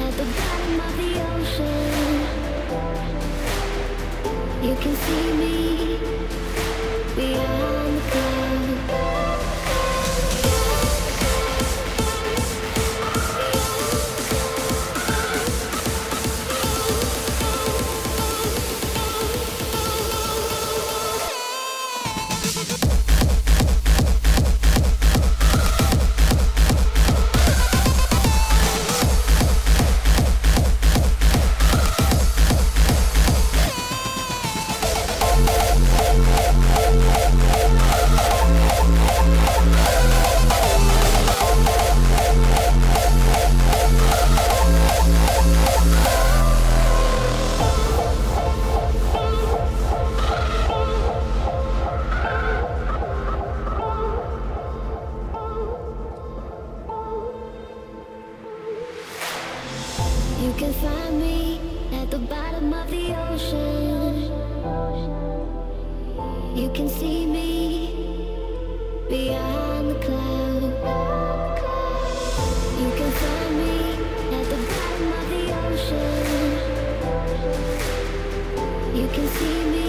at the bottom of the ocean. You can see me beyond. You can see me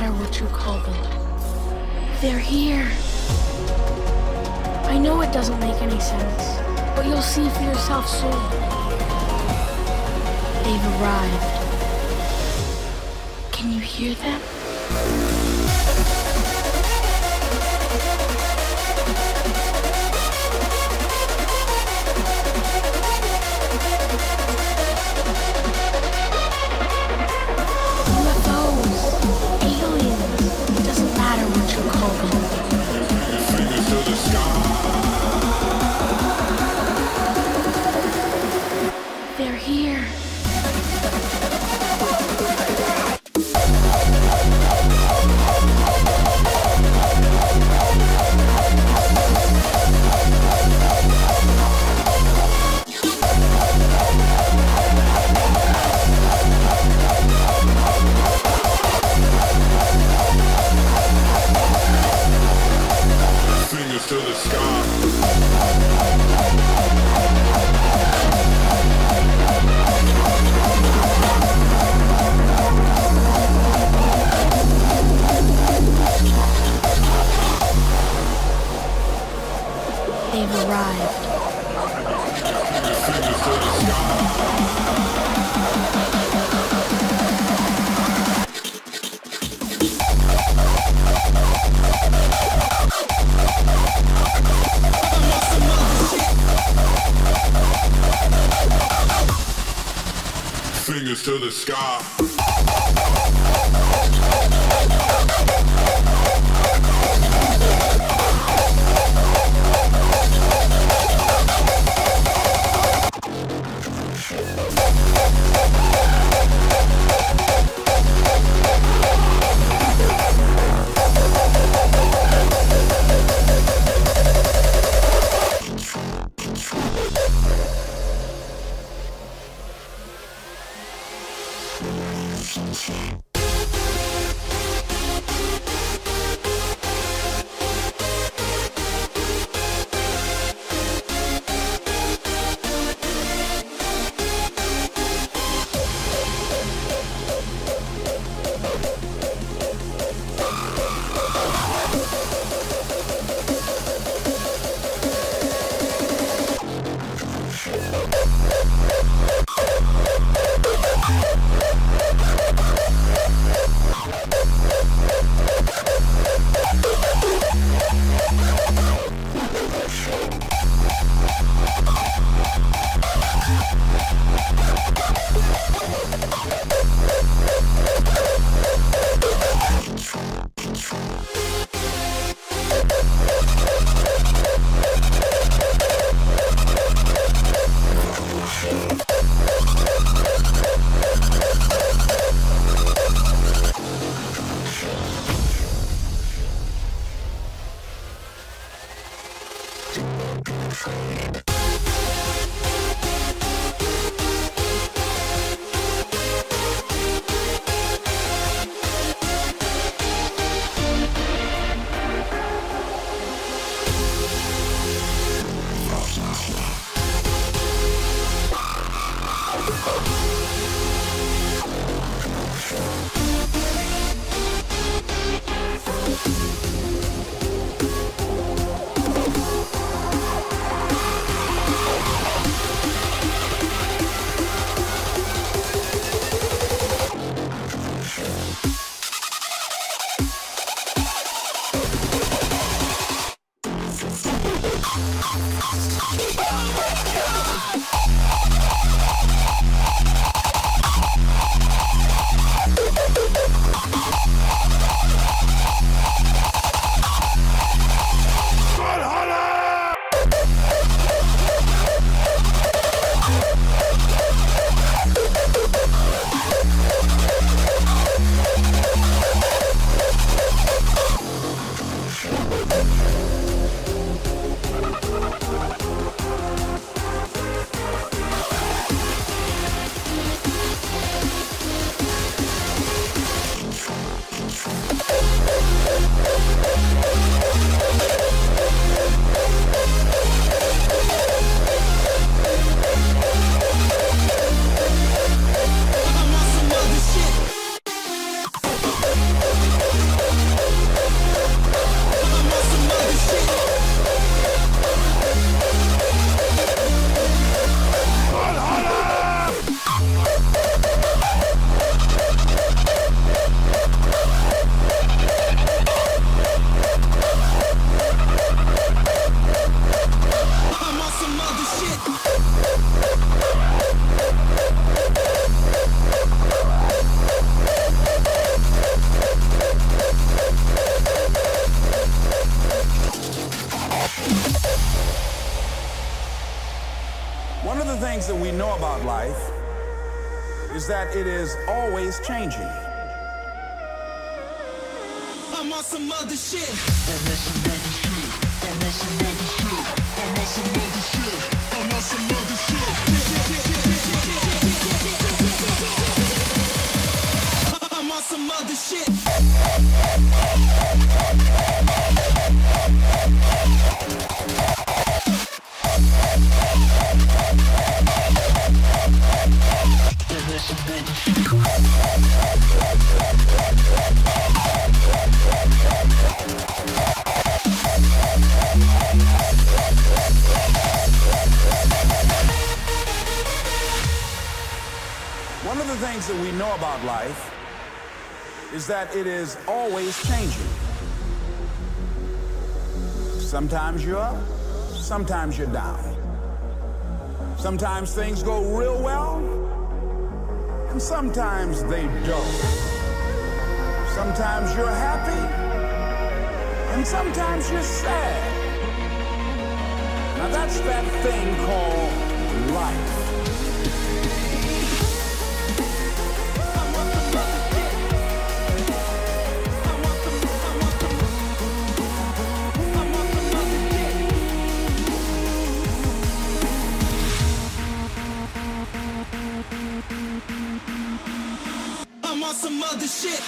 matter what you call them. They're here. I know it doesn't make any sense, but you'll see for yourself soon. They've arrived. Can you hear them? They're Google Phone. life is that it is always changing. Sometimes you're up, sometimes you're down. Sometimes things go real well, and sometimes they don't. Sometimes you're happy, and sometimes you're sad. Now that's that thing called life. mother shit.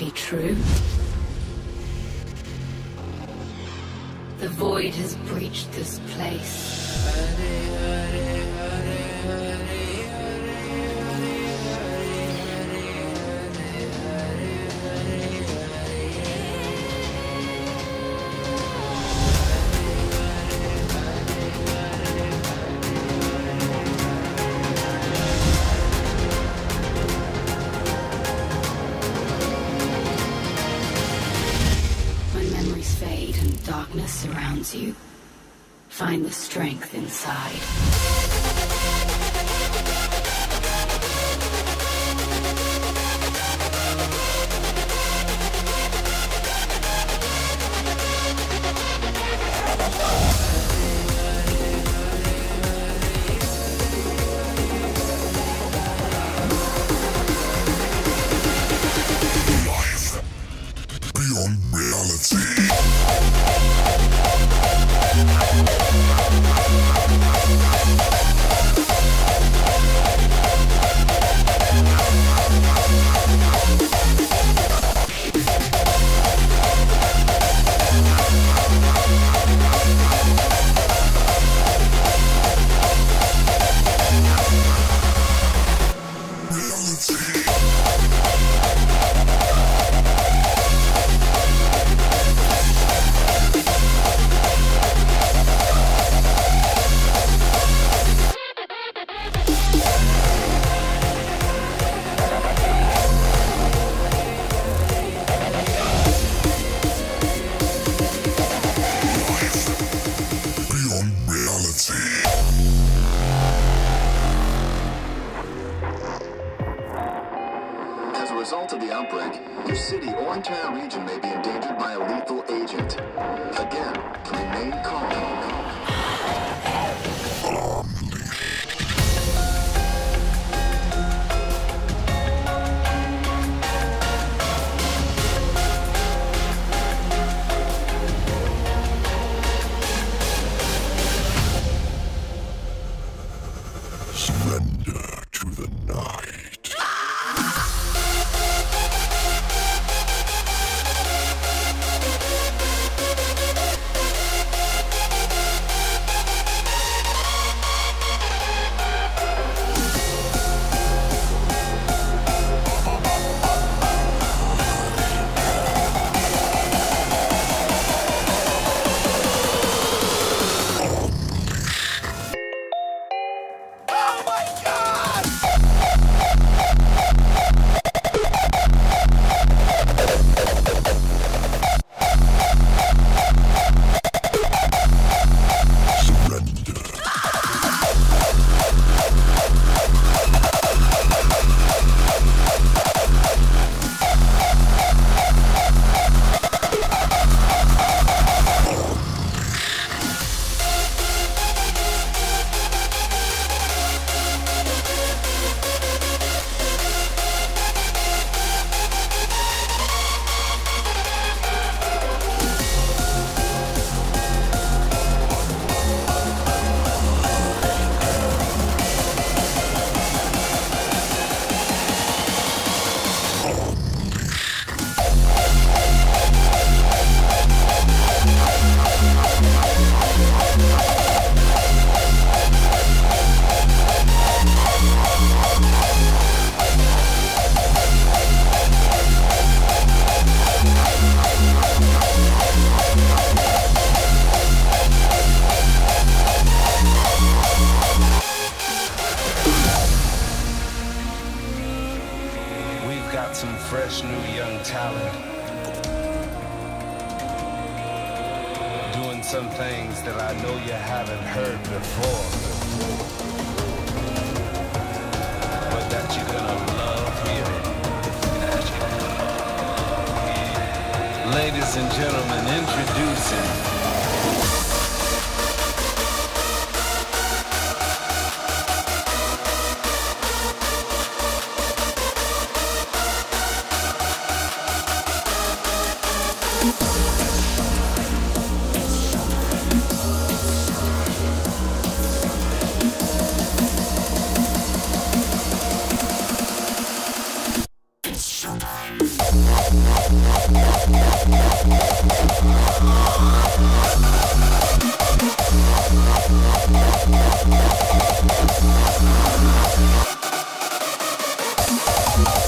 be true? The void has breached this place. find the strength inside.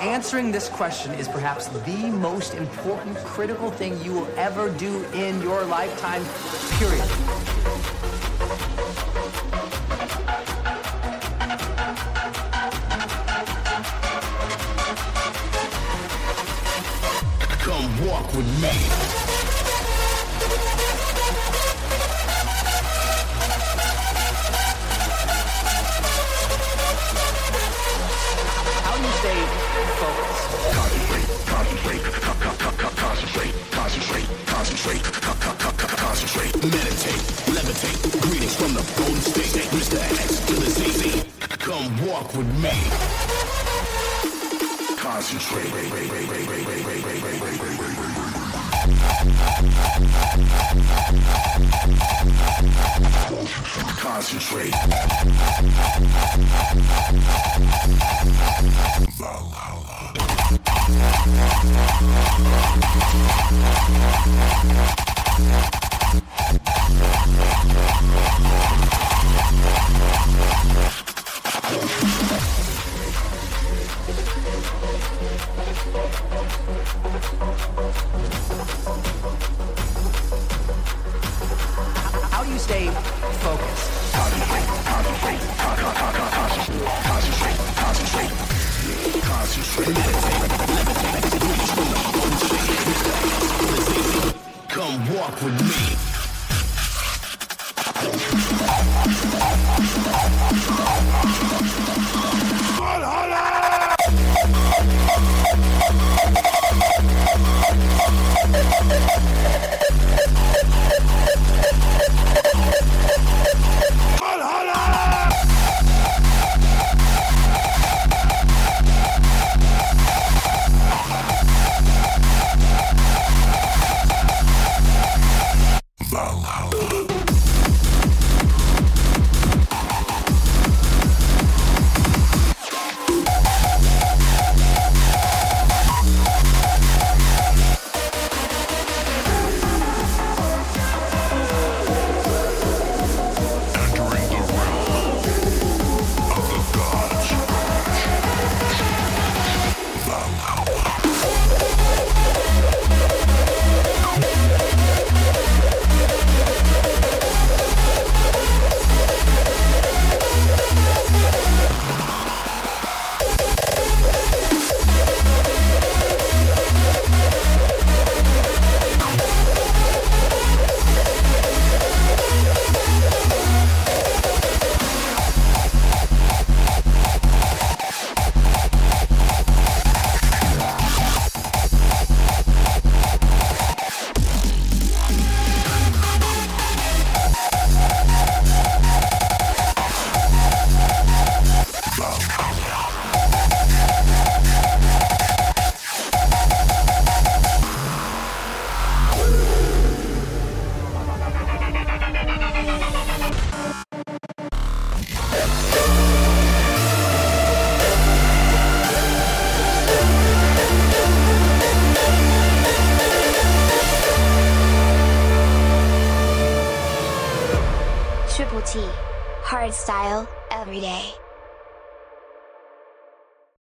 Answering this question is perhaps the most important critical thing you will ever do in your lifetime, period. with me. Concentrate. Concentrate. Concentrate.